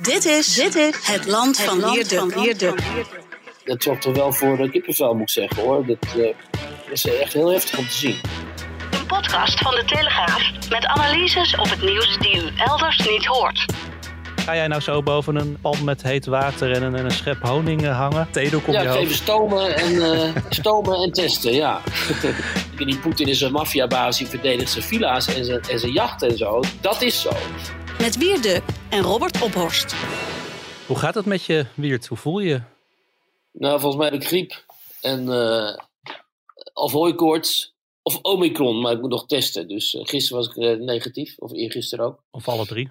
Dit is, dit is het land van Wierduk. Dat zorgt er wel voor uh, kippenvel, moet ik zeggen hoor. Dat uh, is echt heel heftig om te zien. Een podcast van de Telegraaf met analyses op het nieuws die u elders niet hoort. Ga jij nou zo boven een pan met heet water en een, en een schep honing uh, hangen? Theedoek op ja, je even hoofd? stomen en, uh, stomen en testen, ja. die Poetin is een maffiabaas, die verdedigt zijn villa's en zijn, en zijn jachten en zo. Dat is zo. Met Wierduk en Robert Ophorst. Hoe gaat het met je, Wiert? Hoe voel je je? Nou, volgens mij heb ik griep. En, uh, of hooikoorts. Of omicron, maar ik moet nog testen. Dus uh, gisteren was ik uh, negatief. Of eergisteren ook. Of alle drie?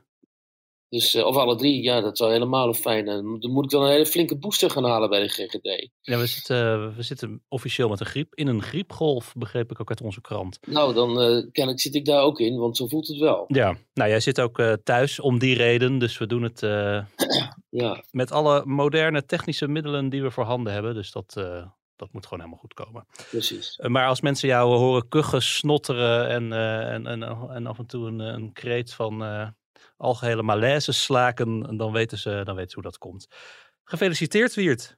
Dus, of alle drie, ja, dat zou helemaal fijn. Dan moet ik dan een hele flinke booster gaan halen bij de GGD. Ja, we zitten, we zitten officieel met een griep. In een griepgolf, begreep ik ook uit onze krant. Nou, dan uh, kennelijk zit ik daar ook in, want zo voelt het wel. Ja, nou jij zit ook uh, thuis om die reden. Dus we doen het ja. met alle moderne technische middelen die we voorhanden hebben. Dus dat, dat moet gewoon helemaal goed komen. Precies. maar als mensen jou horen kuchen, snotteren en, en, en, en af en toe een, een kreet van algehele malaise slaken, dan weten, ze, dan weten ze hoe dat komt. Gefeliciteerd, Wiert.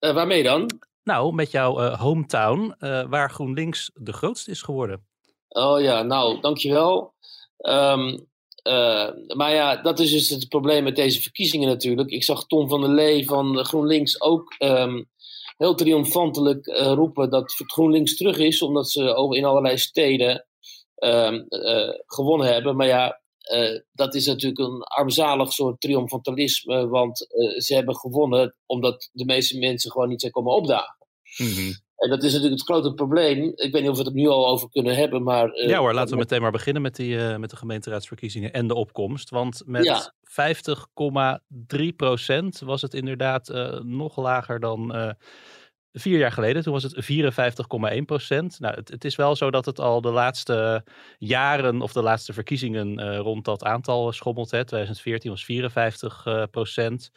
Uh, waarmee dan? Nou, met jouw uh, hometown, uh, waar GroenLinks de grootste is geworden. Oh ja, nou, dankjewel. Um, maar ja, dat is dus het probleem met deze verkiezingen natuurlijk. Ik zag Tom van der Lee van GroenLinks ook um, heel triomfantelijk roepen dat GroenLinks terug is, omdat ze in allerlei steden um, gewonnen hebben. Maar ja, uh, dat is natuurlijk een armzalig soort triomfantalisme, want uh, ze hebben gewonnen omdat de meeste mensen gewoon niet zijn komen opdagen. Mm -hmm. En dat is natuurlijk het grote probleem. Ik weet niet of we het nu al over kunnen hebben, maar... Uh, ja hoor, laten we meteen maar beginnen met, die, met de gemeenteraadsverkiezingen en de opkomst. Want met ja. 50,3 procent was het inderdaad nog lager dan... Vier jaar geleden, toen was het 54,1 procent. Nou, het, het, is wel zo dat het al de laatste jaren of de laatste verkiezingen uh, rond dat aantal schommelt. Hè. 2014 was 54 uh, procent.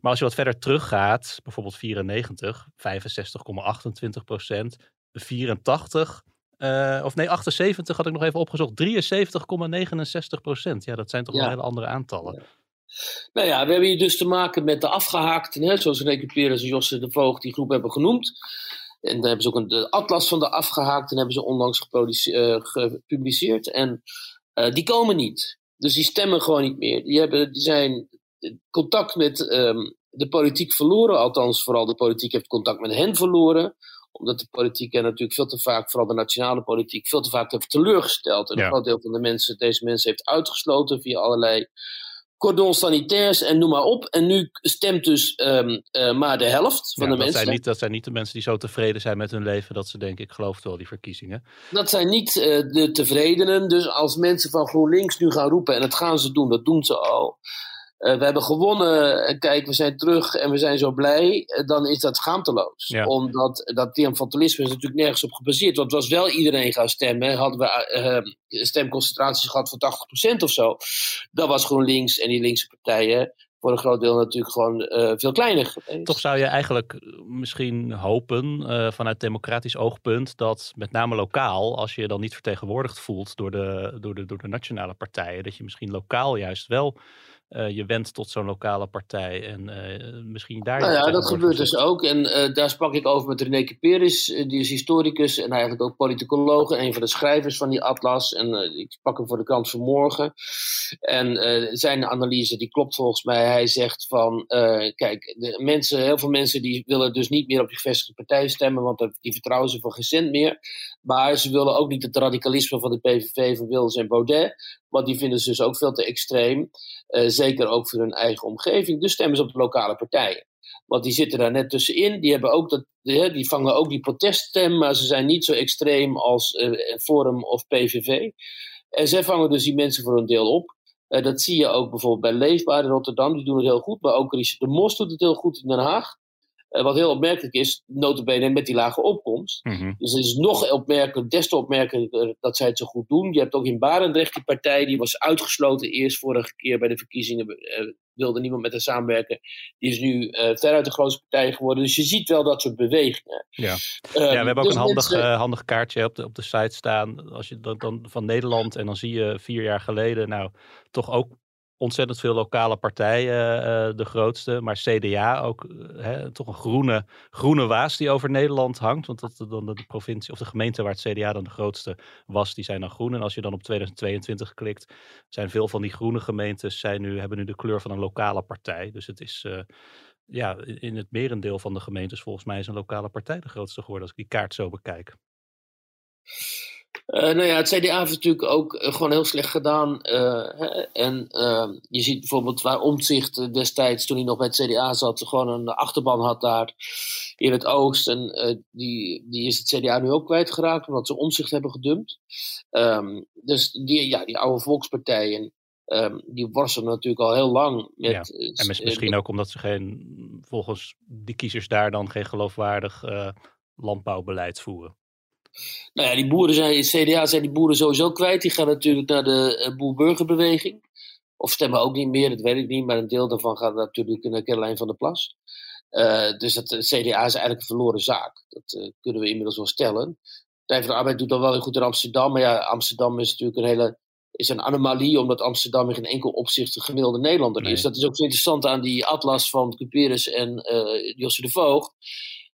Maar als je wat verder teruggaat, bijvoorbeeld 94, 65,28 procent, 84, uh, of nee, 78 had ik nog even opgezocht, 73,69 procent. Ja, dat zijn toch Ja. wel hele andere aantallen. Ja. Nou ja, we hebben hier dus te maken met de afgehaakten, hè, zoals Reneke Peres en Josse de Voogd die groep hebben genoemd. En dan hebben ze ook een de atlas van de afgehaakten hebben ze onlangs uh, gepubliceerd. En uh, die komen niet. Dus die stemmen gewoon niet meer. Die, hebben, die zijn contact met um, de politiek verloren. Althans, vooral de politiek heeft contact met hen verloren. Omdat de politiek er natuurlijk veel te vaak, vooral de nationale politiek, veel te vaak heeft teleurgesteld. En Ja. een groot deel van de mensen, deze mensen heeft uitgesloten via allerlei cordons sanitairs en noem maar op. En nu stemt dus um, uh, maar de helft van Ja, de dat, mensen. zijn niet, dat zijn niet de mensen die zo tevreden zijn met hun leven dat ze denken, ik geloof wel, die verkiezingen. Dat zijn niet uh, de tevredenen. Dus als mensen van GroenLinks nu gaan roepen, en dat gaan ze doen, dat doen ze al. Uh, we hebben gewonnen, en kijk, we zijn terug en we zijn zo blij. uh, dan is dat schaamteloos. Ja. Omdat dat triomfantalisme is natuurlijk nergens op gebaseerd. Want was wel iedereen gaan stemmen, hadden we uh, stemconcentraties gehad van 80% of zo. Dat was GroenLinks en die linkse partijen voor een groot deel natuurlijk gewoon veel kleiner geweest. Toch zou je eigenlijk misschien hopen, vanuit democratisch oogpunt, dat met name lokaal, als je je dan niet vertegenwoordigd voelt door de, door de, door de nationale partijen, dat je misschien lokaal juist wel uh, je wendt tot zo'n lokale partij en uh, misschien daar... Nou ja, dat gebeurt dus ook. En uh, daar sprak ik over met Reneke Peris, die is historicus en eigenlijk ook politicoloog en een van de schrijvers van die atlas. En ik sprak hem voor de krant vanmorgen. En zijn analyse, die klopt volgens mij. Hij zegt van, kijk, de mensen, heel veel mensen die willen dus niet meer op die gevestigde partij stemmen, want die vertrouwen ze voor geen cent meer. Maar ze willen ook niet het radicalisme van de PVV van Wilders en Baudet, want die vinden ze dus ook veel te extreem. Zeker ook voor hun eigen omgeving. Dus stemmen ze op de lokale partijen. Want die zitten daar net tussenin. Die, hebben ook dat, die, vangen ook die proteststem, maar ze zijn niet zo extreem als uh, Forum of PVV. En zij vangen dus die mensen voor een deel op. dat zie je ook bijvoorbeeld bij Leefbaar in Rotterdam, die doen het heel goed. Maar ook de Mos doet het heel goed in Den Haag. Uh, wat heel opmerkelijk is, notabene met die lage opkomst. Mhm. Dus het is nog opmerkelijk, des te opmerkelijker dat zij het zo goed doen. Je hebt ook in Barendrecht die partij, die was uitgesloten eerst vorige keer bij de verkiezingen. Uh, wilde niemand met haar samenwerken. Die is nu uh, veruit de grootste partij geworden. Dus je ziet wel dat soort bewegingen. Ja, ja we hebben ook dus een handig, mensen... handig kaartje op de, op de site staan. Als je dan, dan van Nederland en dan zie je vier jaar geleden, nou toch ook ontzettend veel lokale partijen uh, de grootste. Maar CDA ook uh, hè, toch een groene, groene waas die over Nederland hangt. Want dat dan de provincie of de gemeente waar het CDA dan de grootste was, die zijn dan groen. En als je dan op 2022 klikt, zijn veel van die groene gemeentes zijn nu, hebben nu de kleur van een lokale partij. Dus het is... Ja, in het merendeel van de gemeentes volgens mij is een lokale partij de grootste geworden als ik die kaart zo bekijk. Uh, nou ja, het CDA heeft natuurlijk ook uh, gewoon heel slecht gedaan. Uh, hè, en je ziet bijvoorbeeld waar Omtzigt destijds, toen hij nog bij het CDA zat, gewoon een achterban had daar in het oosten. En die, die is het CDA nu ook kwijtgeraakt, omdat ze Omtzigt hebben gedumpt. Um, dus die, ja, die oude volkspartijen, um, die worstelen natuurlijk al heel lang met... Ja, en misschien ook omdat ze geen, volgens die kiezers daar dan geen geloofwaardig landbouwbeleid voeren. Nou ja, die boeren zijn, CDA zijn die boeren sowieso kwijt. Die gaan natuurlijk naar de uh, boer-burgerbeweging. Of stemmen ook niet meer, dat weet ik niet. Maar een deel daarvan gaat natuurlijk naar Caroline van der Plas. Uh, dus het, het, CDA is eigenlijk een verloren zaak. Dat uh, kunnen we inmiddels wel stellen. Partij van de Arbeid doet dan wel goed in Amsterdam. Maar ja, Amsterdam is natuurlijk een hele is een anomalie, omdat Amsterdam in geen enkel opzicht een gemiddelde Nederlander nee. is. Dat is ook zo interessant aan die atlas van Cuperus en Josse de Voogd.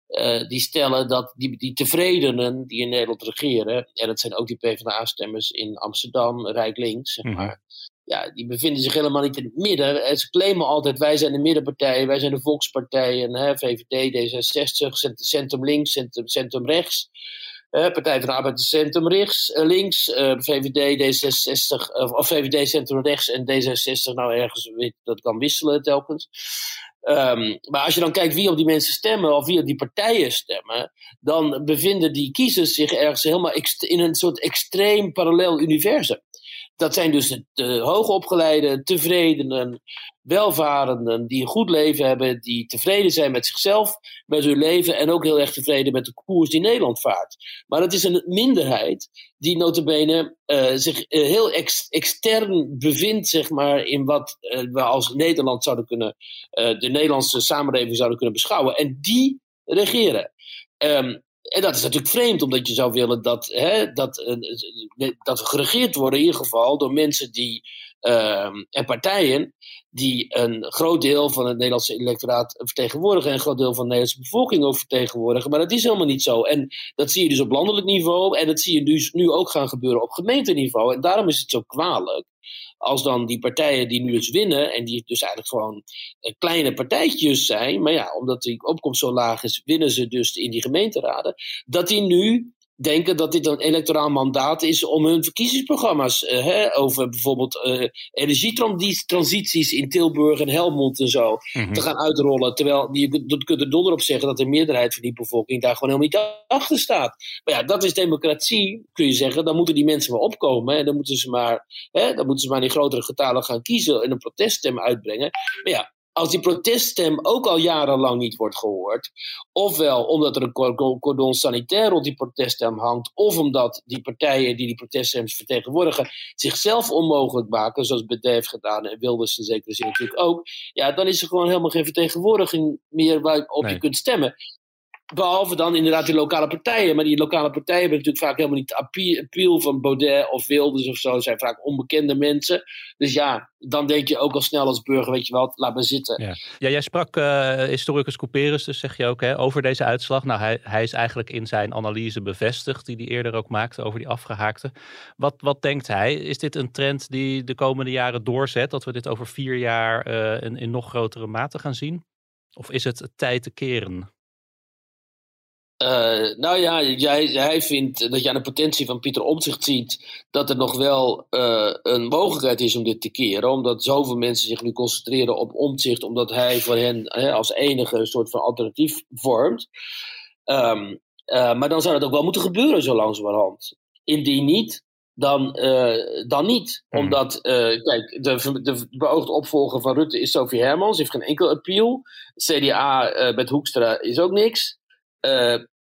Uh, die stellen dat die, die tevredenen die in Nederland regeren, en dat zijn ook die PvdA-stemmers in Amsterdam, Rijk Links, zeg maar, mm-hmm. ja, die bevinden zich helemaal niet in het midden. En ze claimen altijd, wij zijn de middenpartij, wij zijn de volkspartijen, hè, VVD, D66, centrum links, centrum, centrum rechts. Uh, Partij van de Arbeid Centrum rechts, links, uh, VVD, D66, of VVD Centrum rechts en D66, nou ergens, dat kan wisselen telkens. Um, maar als je dan kijkt wie op die mensen stemmen of wie op die partijen stemmen, dan bevinden die kiezers zich ergens helemaal in een soort extreem parallel universum. Dat zijn dus de, de hoogopgeleide, tevredenen, welvarenden, die een goed leven hebben, die tevreden zijn met zichzelf, met hun leven en ook heel erg tevreden met de koers die Nederland vaart. Maar het is een minderheid die notabene uh, zich uh, heel ex extern bevindt, zeg maar, in wat uh, we als Nederland zouden kunnen, de Nederlandse samenleving zouden kunnen beschouwen. En die regeren. Um, en dat is natuurlijk vreemd, omdat je zou willen dat, hè, dat, dat we geregeerd worden, in ieder geval, door mensen die, uh, en partijen die een groot deel van het Nederlandse electoraat vertegenwoordigen en een groot deel van de Nederlandse bevolking ook vertegenwoordigen. Maar dat is helemaal niet zo. En dat zie je dus op landelijk niveau en dat zie je dus nu ook gaan gebeuren op gemeenteniveau. En daarom is het zo kwalijk als dan die partijen die nu dus winnen, en die dus eigenlijk gewoon uh, kleine partijtjes zijn, maar ja, omdat die opkomst zo laag is, winnen ze dus in die gemeenteraden, dat die nu denken dat dit een electoraal mandaat is om hun verkiezingsprogramma's uh, hè, over bijvoorbeeld uh, energietransities in Tilburg en Helmond en zo Mhm. te gaan uitrollen. Terwijl je dat kunt er donder op zeggen dat de meerderheid van die bevolking daar gewoon helemaal niet achter staat. Maar ja, dat is democratie, kun je zeggen. Dan moeten die mensen maar opkomen en dan moeten ze maar, hè, dan moeten ze maar in grotere getalen gaan kiezen en een proteststem uitbrengen. Maar ja, als die proteststem ook al jarenlang niet wordt gehoord, ofwel omdat er een cordon sanitair rond die proteststem hangt, of omdat die partijen die die proteststems vertegenwoordigen zichzelf onmogelijk maken, zoals heeft gedaan en Wilders in zekere zin natuurlijk ook, ja, dan is er gewoon helemaal geen vertegenwoordiging meer waarop Nee. je kunt stemmen. Behalve dan inderdaad die lokale partijen. Maar die lokale partijen hebben natuurlijk vaak helemaal niet de appeal van Baudet of Wilders of zo. Zijn vaak onbekende mensen. Dus ja, dan denk je ook al snel als burger, weet je wel, laat maar zitten. Ja. ja, jij sprak eh, historicus Couperus, dus zeg je ook, hè, over deze uitslag. Nou, hij, hij is eigenlijk in zijn analyse bevestigd, die hij eerder ook maakte over die afgehaakte. Wat, wat denkt hij? Is dit een trend die de komende jaren doorzet? Dat we dit over vier jaar eh, in, in nog grotere mate gaan zien? Of is het tijd te keren? Eh, nou ja, jij, hij vindt dat je aan de potentie van Pieter Omtzigt ziet dat er nog wel eh, een mogelijkheid is om dit te keren. Omdat zoveel mensen zich nu concentreren op Omtzigt, omdat hij voor hen hè, als enige een soort van alternatief vormt. Ehm, eh, maar dan zou dat ook wel moeten gebeuren zo langzamerhand. Indien niet, dan, dan niet. Hmm. Omdat, kijk, de, de beoogde opvolger van Rutte is Sophie Hermans, heeft geen enkel appeal. CDA met Hoekstra is ook niks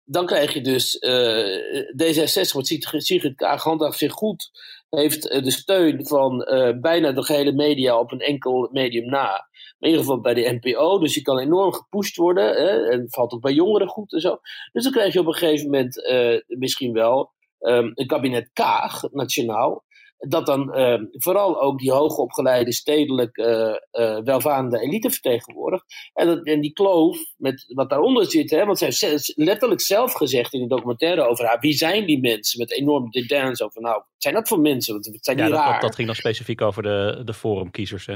dan krijg je dus uh, D66, wat Sigrid Kaag handhaaft zich goed, heeft uh, de steun van bijna de gehele media op een enkel medium na. In ieder geval bij de NPO, dus je kan enorm gepusht worden. Hè, en valt ook bij jongeren goed en zo. Dus dan krijg je op een gegeven moment misschien wel um, een kabinet Kaag, nationaal dat dan uh, vooral ook die hoogopgeleide, stedelijk uh, uh, welvarende elite vertegenwoordigt. En, dat, en die kloof met wat daaronder zit, hè, want zij heeft letterlijk zelf gezegd in de documentaire over haar, wie zijn die mensen met enorm dédain, zo van nou, wat zijn dat voor mensen, wat zijn die ja? Dat, dat, ging dan specifiek over de, de forumkiezers, hè?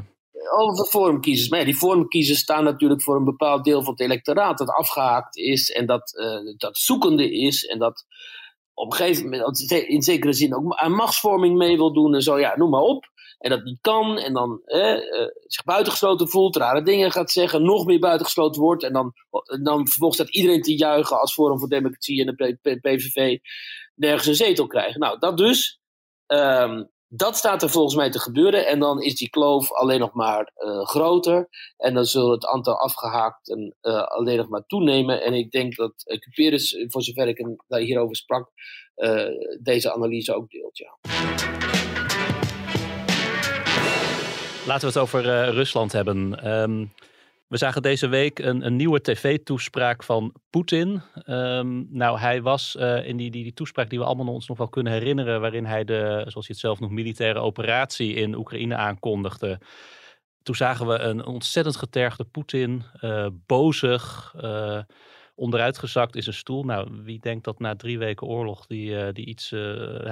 Over de forumkiezers. Maar ja, die forumkiezers staan natuurlijk voor een bepaald deel van het electoraat dat afgehaakt is en dat, dat zoekende is en dat op een gegeven moment in zekere zin ook aan machtsvorming mee wil doen en zo, ja, noem maar op. En dat niet kan en dan eh, zich buitengesloten voelt, rare dingen gaat zeggen, nog meer buitengesloten wordt. En dan, dan vervolgens staat iedereen te juichen als Forum voor Democratie en de PVV nergens een zetel krijgen. Nou, dat dus. Um, dat staat er volgens mij te gebeuren. En dan is die kloof alleen nog maar uh, groter. En dan zal het aantal afgehaakten uh, alleen nog maar toenemen. En ik denk dat uh, voor zover ik hem daar hierover sprak, deze analyse ook deelt. Ja. Laten we het over Rusland hebben. Um, we zagen deze week een, een nieuwe tv-toespraak van Poetin. Um, nou, hij was uh, in die, die, die toespraak die we allemaal ons nog wel kunnen herinneren, waarin hij de, zoals hij het zelf noemt, militaire operatie in Oekraïne aankondigde. Toen zagen we een ontzettend getergde Poetin, uh, bozig, uh, onderuitgezakt in zijn stoel. Nou, wie denkt dat na drie weken oorlog die, die iets,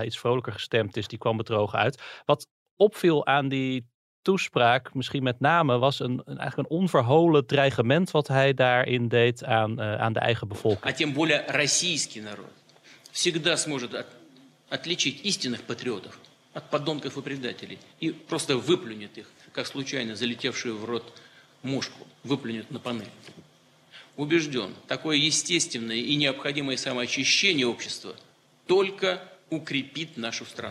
iets vrolijker gestemd is, die kwam bedrogen uit. Wat opviel aan die toespraak, misschien met name, was een, een, eigenlijk een onverholen dreigement wat hij daarin deed aan, uh, aan de eigen bevolking. А тем более российский народ всегда сможет от, отличить истинных патриотов от подонков и предателей и просто выплюнет их, как случайно залетевшую в рот мушку, выплюнет на панель. Убежден, такое естественное и необходимое самоочищение общества только.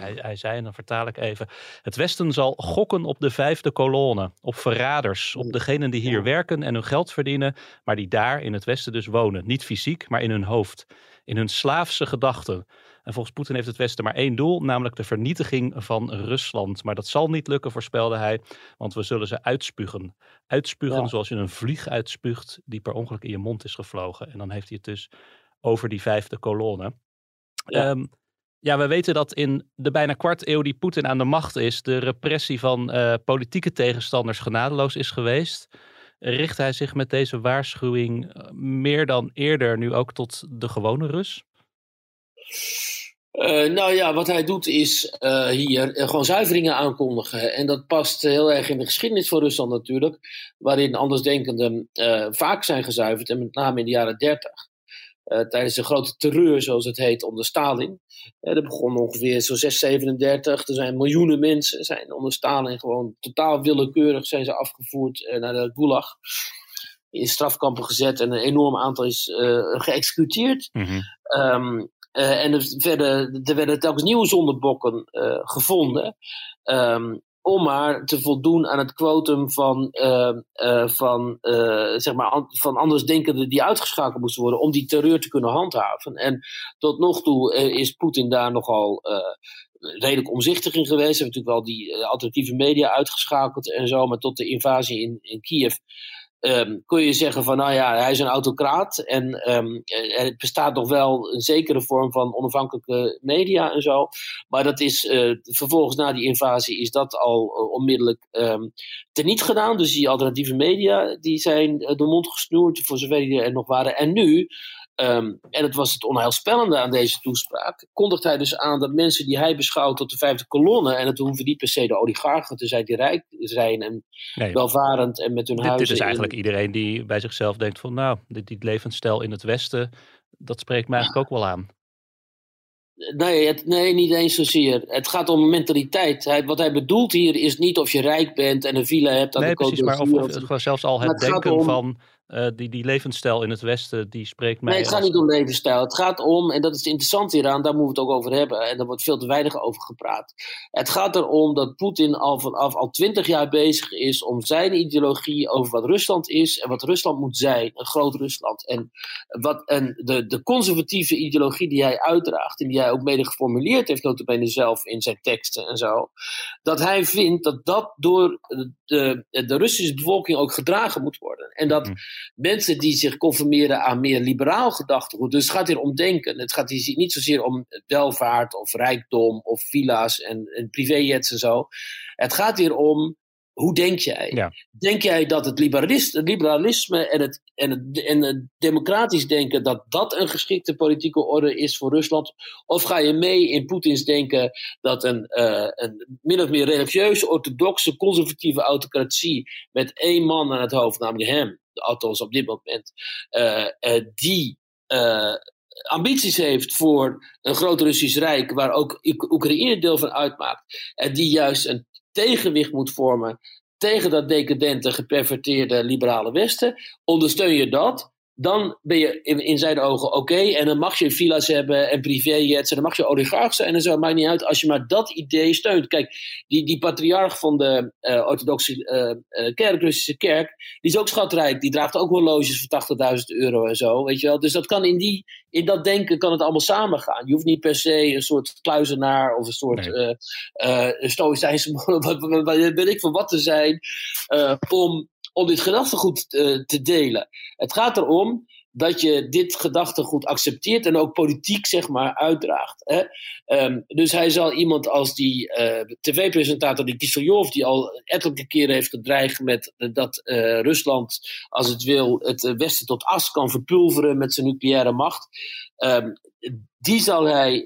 Hij, hij zei, en dan vertaal ik even. Het Westen zal gokken op de vijfde kolonne. Op verraders. Op degenen die hier werken en hun geld verdienen. Maar die daar in het Westen dus wonen. Niet fysiek, maar in hun hoofd. In hun slaafse gedachten. En volgens Poetin heeft het Westen maar één doel, namelijk de vernietiging van Rusland. Maar dat zal niet lukken, voorspelde hij, want we zullen ze uitspugen. Uitspugen zoals je een vlieg uitspugt die per ongeluk in je mond is gevlogen. En dan heeft hij het dus over die vijfde kolonne. Ja. Um, ja, we weten dat in de bijna kwart eeuw die Poetin aan de macht is, de repressie van eh, politieke tegenstanders genadeloos is geweest. Richt hij zich met deze waarschuwing eh, meer dan eerder nu ook tot de gewone Rus? Eh, nou ja, wat hij doet is hier gewoon zuiveringen aankondigen. En dat past heel erg in de geschiedenis van Rusland natuurlijk, waarin andersdenkenden vaak zijn gezuiverd, en met name in de jaren 30 tijdens de grote terreur, zoals het heet, onder Stalin. Uh, dat begon ongeveer zo 637. Er zijn miljoenen mensen zijn onder Stalin gewoon totaal willekeurig zijn ze afgevoerd uh, naar de Gulag. In strafkampen gezet en een enorm aantal is geëxecuteerd. Mm -hmm. um, en er werden, er werden telkens nieuwe zondebokken gevonden. Um, om maar te voldoen aan het quotum van, uh, uh, van, uh, zeg maar van andersdenkenden die uitgeschakeld moesten worden om die terreur te kunnen handhaven. En tot nog toe is Poetin daar nogal redelijk omzichtig in geweest. Hij heeft natuurlijk wel die alternatieve media uitgeschakeld en zo, maar tot de invasie in, in Kiev um, kun je zeggen van nou ja, hij is een autocraat en um, er bestaat nog wel een zekere vorm van onafhankelijke media en zo. Maar dat is uh, vervolgens na die invasie is dat al uh, onmiddellijk um, teniet gedaan. Dus die alternatieve media die zijn uh, de mond gesnoerd voor zover die er nog waren. En nu Um, en het was het onheilspellende aan deze toespraak. Kondigt hij dus aan dat mensen die hij beschouwt tot de vijfde kolonne. en het hoeven niet per se de oligarchen te zijn die rijk zijn en nee, welvarend en met hun dit, huizen. Dit is eigenlijk in... iedereen die bij zichzelf denkt: van nou, dit, dit levensstijl in het Westen. dat spreekt mij eigenlijk ook wel aan. Nee, het, nee, niet eens zozeer. Het gaat om mentaliteit. Hij, wat hij bedoelt hier is niet of je rijk bent en een villa hebt aan nee, de precies, maar of, of, of, zelfs al het, het denken om... van uh, die, die levensstijl in het Westen, die spreekt mij. Nee, het gaat niet om levensstijl. Het gaat om, en dat is interessant hieraan, daar moeten we het ook over hebben. En daar wordt veel te weinig over gepraat. Het gaat erom dat Poetin al vanaf al twintig jaar bezig is om zijn ideologie over wat Rusland is en wat Rusland moet zijn, een groot Rusland. En, wat, en de, de conservatieve ideologie die hij uitdraagt en die hij ook mede geformuleerd heeft, notabene zelf in zijn teksten en zo, dat hij vindt dat dat door de, de Russische bevolking ook gedragen moet worden. En dat mm. Mensen die zich conformeren aan meer liberaal gedachtegoed, dus het gaat hier om denken. Het gaat hier niet zozeer om welvaart of rijkdom of villa's en, en privéjets en zo. Het gaat hier om hoe denk jij? Denk jij dat het, liberalisme en het, en, het, en het democratisch denken, dat dat een geschikte politieke orde is voor Rusland? Of ga je mee in Poetins denken dat een, uh, een min of meer religieuze, orthodoxe, conservatieve autocratie met één man aan het hoofd, namelijk hem, althans op dit moment, uh, uh, die ambities heeft voor een groot Russisch Rijk, waar ook Oekraïne deel van uitmaakt, en die juist een tegenwicht moet vormen tegen dat decadente, geperverteerde liberale Westen, ondersteun je dat, dan ben je in, in zijn ogen oké. en dan mag je villa's hebben en privéjets en dan mag je oligarch zijn en zo. Maakt niet uit als je maar dat idee steunt. Kijk, die, die patriarch van de uh, orthodoxe uh, uh, kerk, Russische kerk, die is ook schatrijk. Die draagt ook horloges voor 80.000 euro en zo, weet je wel. Dus dat kan in, die, in dat denken kan het allemaal samengaan. Je hoeft niet per se een soort kluizenaar of een soort nee. stoïcijnse, wat ben ik van wat te zijn, om om dit gedachtegoed uh, te delen. Het gaat erom dat je dit gedachtegoed accepteert en ook politiek zeg maar uitdraagt. Hè? Um, dus hij zal iemand als die uh, tv-presentator die Kiseljov, die al ettelijke keren heeft gedreigd met dat uh, Rusland, als het wil, het Westen tot as kan verpulveren met zijn nucleaire macht. Um, die zal hij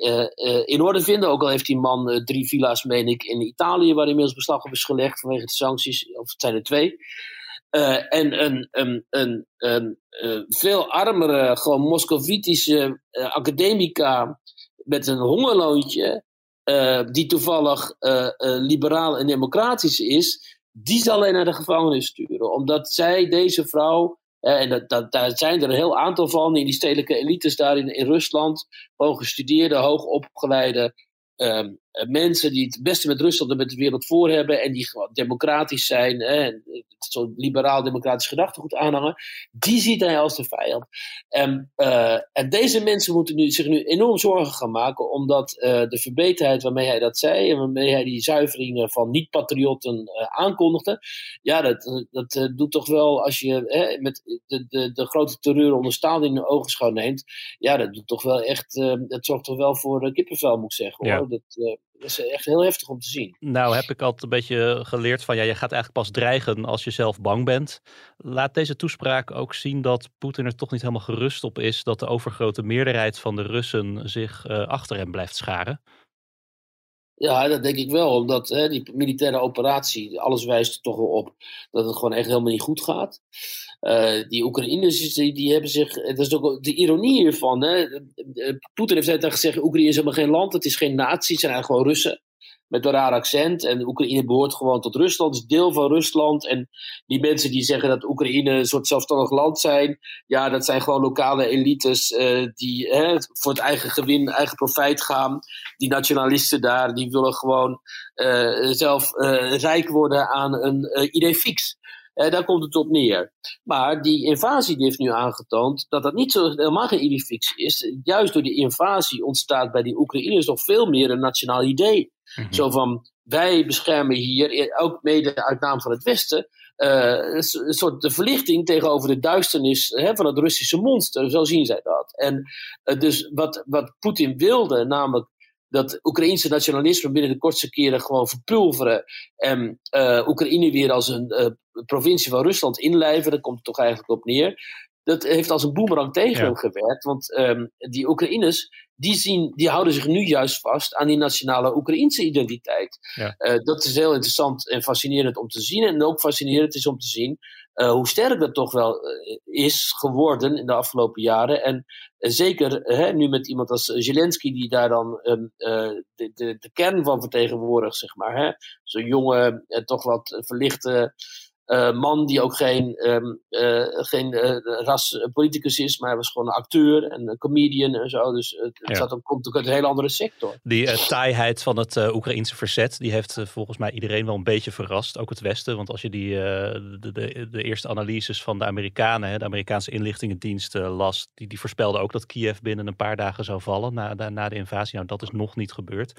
in orde vinden. Ook al heeft die man drie villa's, meen ik, in Italië, waar inmiddels beslag op is gelegd vanwege de sancties. Of het zijn er twee. Uh, en een, een, een, uh, veel armere, gewoon Moscovitische uh, academica met een hongerloontje, die toevallig liberaal en democratisch is, die zal hij naar de gevangenis sturen. Omdat zij, deze vrouw, en dat, dat, daar zijn er een heel aantal van in die stedelijke elites daar in, in Rusland, hooggestudeerde, hoogopgeleide Ehm, mensen die het beste met Rusland en met de wereld voor hebben en die gewoon democratisch zijn, hè, zo'n liberaal-democratisch gedachtegoed aanhangen, die ziet hij als de vijand. En, uh, en deze mensen moeten nu, zich nu enorm zorgen gaan maken, omdat uh, de verbeterheid waarmee hij dat zei en waarmee hij die zuiveringen van niet-patriotten uh, aankondigde, ja, dat, dat doet toch wel, als je hè, met de, de, de grote terreur onder Stalin in de ogenschouw neemt, ja, dat doet toch wel echt, dat zorgt toch wel voor kippenvel, moet ik zeggen. Hoor. Dat, uh, is echt heel heftig om te zien. Nou, heb ik altijd een beetje geleerd van ja, je gaat eigenlijk pas dreigen als je zelf bang bent. Laat deze toespraak ook zien dat Poetin er toch niet helemaal gerust op is dat de overgrote meerderheid van de Russen zich uh, achter hem blijft scharen. Ja, dat denk ik wel. Omdat hè, die militaire operatie, alles wijst er toch wel op dat het gewoon echt helemaal niet goed gaat. Uh, die Oekraïners die, die hebben zich. Dat is ook de ironie hiervan. Hè. Poetin heeft net gezegd: Oekraïne is helemaal geen land, het is geen natie, het zijn eigenlijk gewoon Russen met een raar accent. En Oekraïne behoort gewoon tot Rusland, is deel van Rusland. En die mensen die zeggen dat Oekraïne een soort zelfstandig land zijn, ja, dat zijn gewoon lokale elites uh, die hè, voor het eigen gewin, eigen profijt gaan. Die nationalisten daar, die willen gewoon uh, zelf uh, rijk worden aan een idee fix. Daar komt het op neer. Maar die invasie die heeft nu aangetoond dat dat niet zo helemaal geen idee fix is. Juist door die invasie ontstaat bij die Oekraïners nog veel meer een nationaal idee. Mhm. Zo van, wij beschermen hier, ook mede uit naam van het Westen, uh, een soort de verlichting tegenover de duisternis hè, van het Russische monster. Zo zien zij dat. En uh, dus wat, wat Poetin wilde, namelijk dat Oekraïnse nationalisme binnen de kortste keren gewoon verpulveren en Oekraïne weer als een provincie van Rusland inlijven, daar komt het toch eigenlijk op neer dat heeft als een boemerang tegen hem gewerkt. Want um, die Oekraïners, die, zien, die houden zich nu juist vast aan die nationale Oekraïnse identiteit. Ja. Uh, dat is heel interessant en fascinerend om te zien. En ook fascinerend is om te zien uh, hoe sterk dat toch wel uh, is geworden in de afgelopen jaren. En zeker hè, nu met iemand als Zelensky, die daar dan um, de, de, de, kern van vertegenwoordigt, zeg maar. Zo'n jonge, toch wat verlichte uh, man die ook geen, um, uh, geen uh, raspoliticus is, maar hij was gewoon een acteur en een comedian en zo. Dus het, ja. zat ook, komt ook uit een hele andere sector. Die taaiheid van het Oekraïense verzet, die heeft volgens mij iedereen wel een beetje verrast. Ook het Westen, want als je die, de, de, de, eerste analyses van de Amerikanen, hè, de Amerikaanse inlichtingendienst las, die, die voorspelden ook dat Kiev binnen een paar dagen zou vallen na, na, na de invasie. Nou, dat is nog niet gebeurd.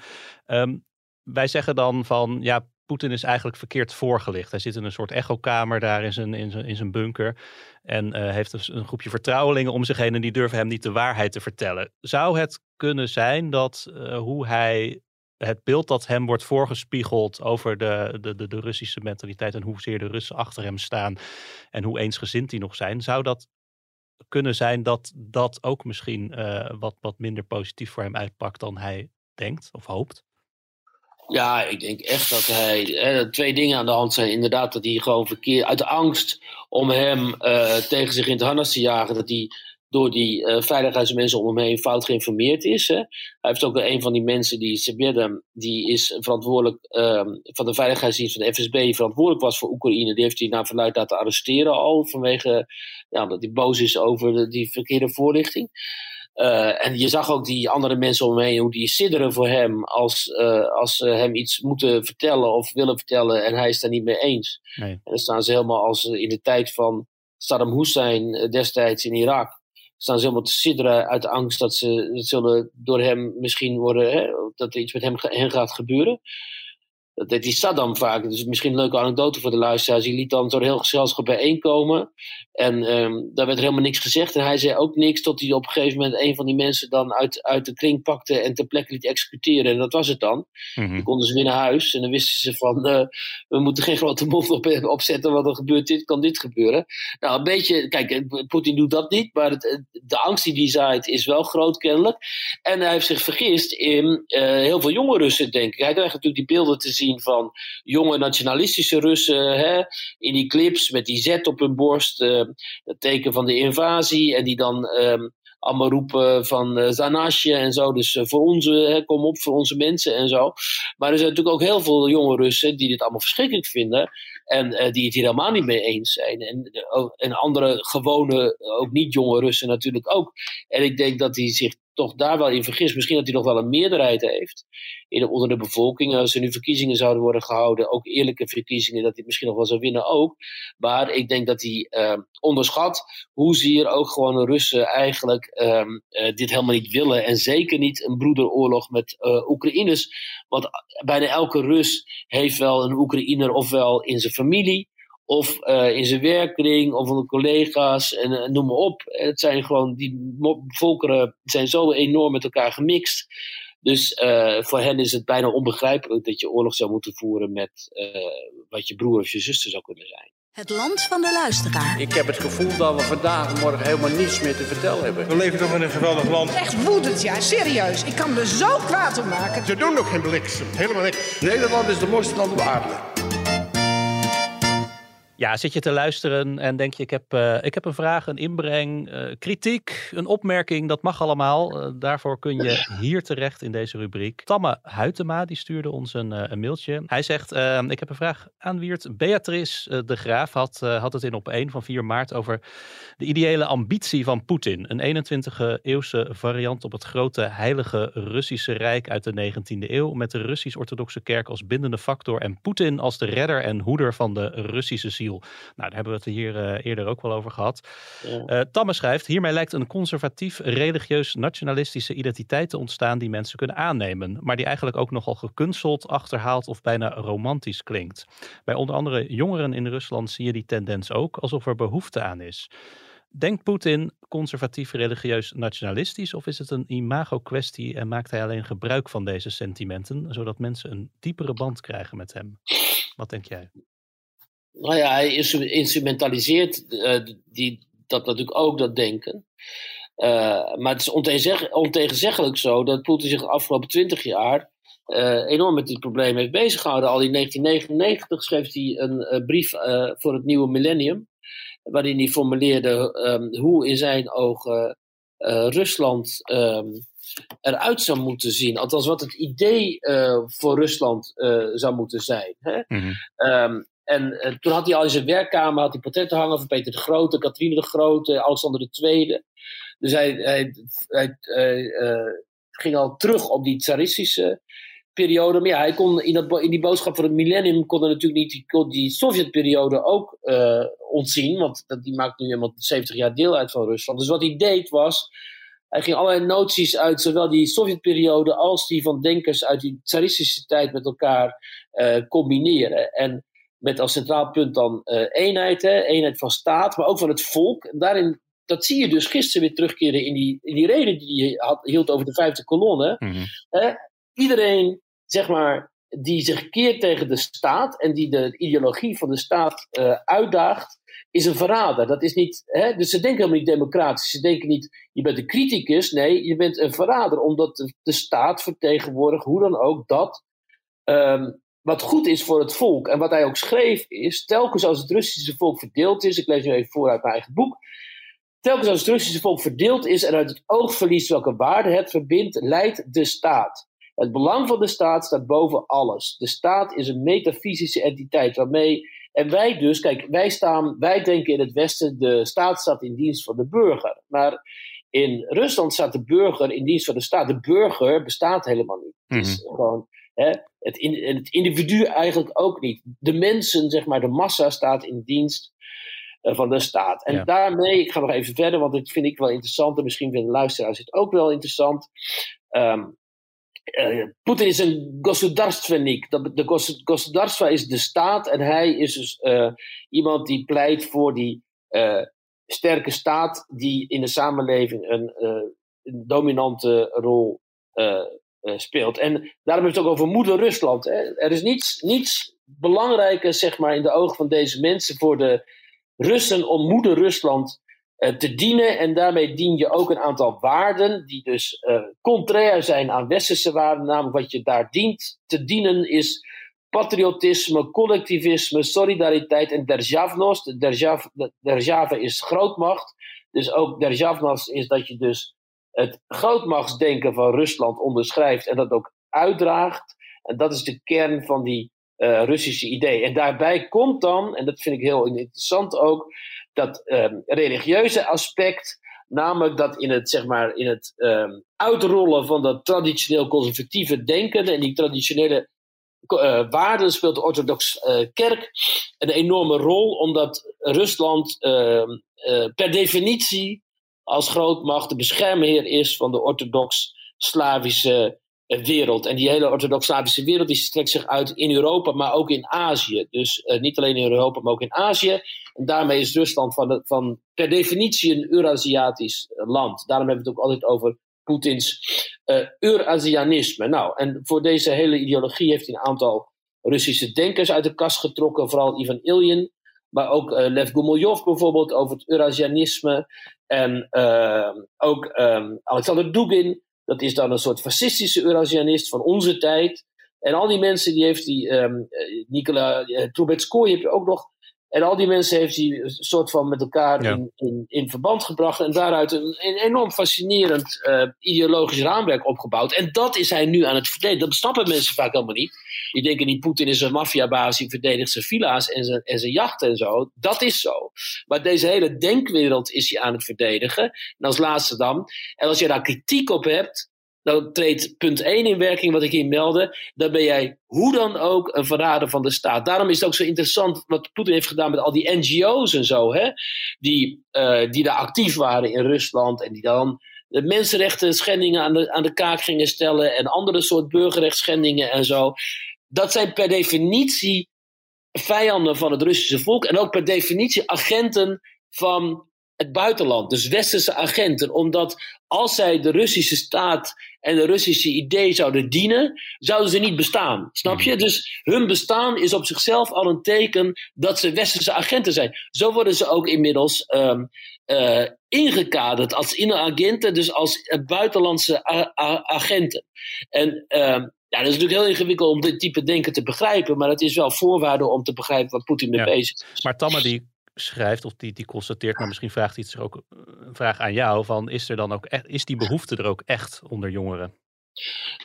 Um, wij zeggen dan van, ja, Poetin is eigenlijk verkeerd voorgelicht. Hij zit in een soort echokamer daar in zijn, in zijn, in zijn bunker. En uh, heeft dus een groepje vertrouwelingen om zich heen en die durven hem niet de waarheid te vertellen. Zou het kunnen zijn dat uh, hoe hij het beeld dat hem wordt voorgespiegeld over de, de, de, Russische mentaliteit en hoezeer de Russen achter hem staan en hoe eensgezind die nog zijn, zou dat kunnen zijn dat dat ook misschien uh, wat, wat minder positief voor hem uitpakt dan hij denkt of hoopt? Ja, ik denk echt dat hij. Hè, twee dingen aan de hand zijn. Inderdaad, dat hij gewoon verkeerd. uit angst om hem uh, tegen zich in het harnas te jagen. dat hij door die uh, veiligheidsmensen om hem heen fout geïnformeerd is. Hè. Hij heeft ook een van die mensen, die Sebedem, die is verantwoordelijk uh, van de veiligheidsdienst van de FSB, verantwoordelijk was voor Oekraïne. Die heeft hij naar verluid laten arresteren al vanwege ja, dat hij boos is over die verkeerde voorlichting. Uh, en je zag ook die andere mensen om hem heen, hoe die sidderen voor hem als, uh, als ze hem iets moeten vertellen of willen vertellen en hij is daar niet mee eens. Nee. En dan staan ze helemaal als in de tijd van Saddam Hussein eh, destijds in Irak. Staan ze helemaal te sidderen uit angst dat ze dat zullen door hem misschien worden, hè, dat er iets met hem hen gaat gebeuren. Dat deed die Saddam vaak. Dus misschien een leuke anekdote voor de luisteraars. Die liet dan zo'n heel gezelschap bijeenkomen. En um, daar werd er helemaal niks gezegd. En hij zei ook niks tot hij op een gegeven moment een van die mensen dan uit, uit de kring pakte en ter plekke liet executeren. En dat was het dan. Mm Dan konden ze weer naar huis en dan wisten ze van uh, we moeten geen grote mond op, opzetten, want er gebeurt dit, kan dit gebeuren. Nou, een beetje, kijk, eh, Poetin doet dat niet, maar het, de angst die hij zaait is wel groot kennelijk. En hij heeft zich vergist in uh, heel veel jonge Russen, denk ik. Hij krijgt natuurlijk die beelden te zien van jonge nationalistische Russen hè, in die clips met die Z op hun borst. Uh, het teken van de invasie. En die dan um, allemaal roepen van uh, Zanasje en zo. Dus uh, voor onze, hè, kom op voor onze mensen en zo. Maar er zijn natuurlijk ook heel veel jonge Russen die dit allemaal verschrikkelijk vinden. En die het hier helemaal niet mee eens zijn. En, en andere gewone, ook niet jonge Russen natuurlijk ook. En ik denk dat die zich toch daar wel in vergist. Misschien dat hij nog wel een meerderheid heeft in, onder de bevolking. Als er nu verkiezingen zouden worden gehouden, ook eerlijke verkiezingen, dat hij misschien nog wel zou winnen ook. Maar ik denk dat hij uh, onderschat hoezeer ook gewoon de Russen eigenlijk uh, dit helemaal niet willen. En zeker niet een broederoorlog met uh, Oekraïners. Want bijna elke Rus heeft wel een Oekraïner ofwel in zijn familie of uh, in zijn werkkring, of van collega's, en uh, noem maar op. Het zijn gewoon, die volkeren zijn zo enorm met elkaar gemixt. Dus uh, voor hen is het bijna onbegrijpelijk dat je oorlog zou moeten voeren met wat je broer of je zuster zou kunnen zijn. Het land van de luisteraar. Ik heb het gevoel dat we vandaag en morgen helemaal niets meer te vertellen hebben. We leven toch in een geweldig land. Echt woedend, ja, serieus. Ik kan er zo kwaad om maken. Ze doen nog geen bliksem, helemaal niks. Nederland is de mooiste land op aarde. Ja, zit je te luisteren en denk je, ik heb, uh, ik heb een vraag, een inbreng, uh, kritiek, een opmerking, dat mag allemaal. Uh, daarvoor kun je hier terecht in deze rubriek. Tamme Huytema, die stuurde ons een, een mailtje. Hij zegt, ik heb een vraag aan Wiert. Beatrice de Graaf had, had het in op 1 van 4 maart over de ideële ambitie van Poetin. Een 21e eeuwse variant op het grote heilige Russische Rijk uit de 19e eeuw. Met de Russisch-Orthodoxe Kerk als bindende factor en Poetin als de redder en hoeder van de Russische ziel. Nou, daar hebben we het hier uh, eerder ook wel over gehad. Ja. Uh, Tamme schrijft, hiermee lijkt een conservatief, religieus, nationalistische identiteit te ontstaan die mensen kunnen aannemen, maar die eigenlijk ook nogal gekunsteld, achterhaald of bijna romantisch klinkt. Bij onder andere jongeren in Rusland zie je die tendens ook, alsof er behoefte aan is. Denkt Poetin conservatief, religieus, nationalistisch of is het een imago-kwestie en maakt hij alleen gebruik van deze sentimenten, zodat mensen een diepere band krijgen met hem? Wat denk jij? Nou ja, hij instrumentaliseert uh, die, dat natuurlijk ook, dat denken. Uh, maar het is ontegenzeggelijk zo dat Poetin zich de afgelopen twintig jaar uh, enorm met dit probleem heeft beziggehouden. Al in 1999 schreef hij een brief voor het nieuwe millennium, waarin hij formuleerde um, hoe in zijn ogen Rusland um, eruit zou moeten zien. Althans, wat het idee voor Rusland zou moeten zijn. Hè? Mm -hmm. um, En toen had hij al in zijn werkkamer had hij portretten hangen van Peter de Grote, Katrine de Grote, Alexander II. Dus hij, hij, hij ging al terug op die tsaristische periode. Maar ja, hij kon in, dat, in die boodschap van het millennium kon er natuurlijk niet die, die Sovjetperiode ook uh, ontzien. Want die maakt nu helemaal 70 jaar deel uit van Rusland. Dus wat hij deed was. Hij ging allerlei noties uit zowel die Sovjetperiode als die van denkers uit die tsaristische tijd met elkaar combineren. En met als centraal punt dan uh, eenheid, hè, eenheid van staat, maar ook van het volk. En daarin dat zie je dus gisteren weer terugkeren in die, in die reden die hij had, hield over de vijfde kolonne. Mm iedereen, zeg maar, die zich keert tegen de staat en die de ideologie van de staat uh, uitdaagt, is een verrader. Dat is niet, hè? Dus ze denken helemaal niet democratisch. Ze denken niet, je bent een criticus. Nee, je bent een verrader, omdat de, de staat vertegenwoordigt, hoe dan ook, dat um, wat goed is voor het volk. En wat hij ook schreef is, telkens als het Russische volk verdeeld is, ik lees nu even voor uit mijn eigen boek, telkens als het Russische volk verdeeld is en uit het oog verliest welke waarde het verbindt, leidt de staat. Het belang van de staat staat boven alles. De staat is een metafysische entiteit waarmee. En wij dus, kijk, wij staan, wij denken in het Westen, de staat staat in dienst van de burger. Maar in Rusland staat de burger in dienst van de staat. De burger bestaat helemaal niet. Het is mhm. gewoon het, het, individu eigenlijk ook niet. De mensen, zeg maar, de massa staat in dienst eh, van de staat. En daarmee, ik ga nog even verder, want dit vind ik wel interessant en misschien vinden luisteraars het ook wel interessant. Ehm, eh, Poetin is een gosudarstvenik. De gosudarstva is de staat en hij is dus eh, iemand die pleit voor die sterke staat die in de samenleving een, een dominante rol speelt. En daarom heeft het ook over moeder Rusland. Hè. Er is niets, niets belangrijker zeg maar, in de ogen van deze mensen voor de Russen om moeder Rusland uh, te dienen. En daarmee dien je ook een aantal waarden die dus uh, contrair zijn aan westerse waarden. Namelijk wat je daar dient te dienen is patriotisme, collectivisme, solidariteit en derjavnost. De derjave is grootmacht. Dus ook derjavnost is dat je dus het grootmachtsdenken van Rusland onderschrijft en dat ook uitdraagt. En dat is de kern van die uh, Russische idee. En daarbij komt dan, en dat vind ik heel interessant ook, dat um, religieuze aspect. Namelijk dat in het, zeg maar, in het um, uitrollen van dat traditioneel conservatieve denken en die traditionele uh, waarden speelt de orthodox uh, kerk een enorme rol, omdat Rusland uh, per definitie als grootmacht de beschermheer is van de orthodox-Slavische wereld. En die hele orthodox-Slavische wereld die strekt zich uit in Europa, maar ook in Azië. Dus uh, niet alleen in Europa, maar ook in Azië. En daarmee is Rusland van, van per definitie een Eurasiatisch land. Daarom hebben we het ook altijd over Poetins uh, Eurasianisme. Nou, en voor deze hele ideologie heeft hij een aantal Russische denkers uit de kast getrokken, vooral Ivan Ilyin. Maar ook uh, Lev Gumilyov bijvoorbeeld over het Eurasianisme. En ook um, Alexander Dugin dat is dan een soort fascistische Eurasianist van onze tijd. En al die mensen die heeft die, um, Nikola uh, Trubetskoy heb je ook nog. En al die mensen heeft hij een soort van met elkaar in, in, in, verband gebracht. En daaruit een, een enorm fascinerend uh, ideologisch raamwerk opgebouwd. En dat is hij nu aan het verdedigen. Dat snappen mensen vaak helemaal niet. Die denken die Poetin is een maffiabaas, die verdedigt zijn villa's en zijn, en zijn jachten en zo. Dat is zo. Maar deze hele denkwereld is hij aan het verdedigen. En als laatste dan. En als je daar kritiek op hebt, dan treedt punt 1 in werking, wat ik hier meldde. Dan ben jij hoe dan ook een verrader van de staat. Daarom is het ook zo interessant wat Poetin heeft gedaan met al die NGO's en zo. Hè? Die, uh, die daar actief waren in Rusland en die dan de mensenrechten schendingen aan de, aan de kaak gingen stellen. En andere soort burgerrechtsschendingen en zo. Dat zijn per definitie vijanden van het Russische volk. En ook per definitie agenten van het buitenland, dus westerse agenten, omdat als zij de Russische staat en de Russische idee zouden dienen, zouden ze niet bestaan. Snap je? Hmm. Dus hun bestaan is op zichzelf al een teken dat ze westerse agenten zijn. Zo worden ze ook inmiddels um, uh, ingekaderd als inagenten, dus als uh, buitenlandse agenten. En um, ja, dat is natuurlijk heel ingewikkeld om dit type denken te begrijpen, maar het is wel voorwaarde om te begrijpen wat Poetin mee ja. bezig is. Maar Tamme die schrijft of die, die constateert, maar misschien vraagt hij zich ook een vraag aan jou: van is er dan ook echt, is die behoefte er ook echt onder jongeren?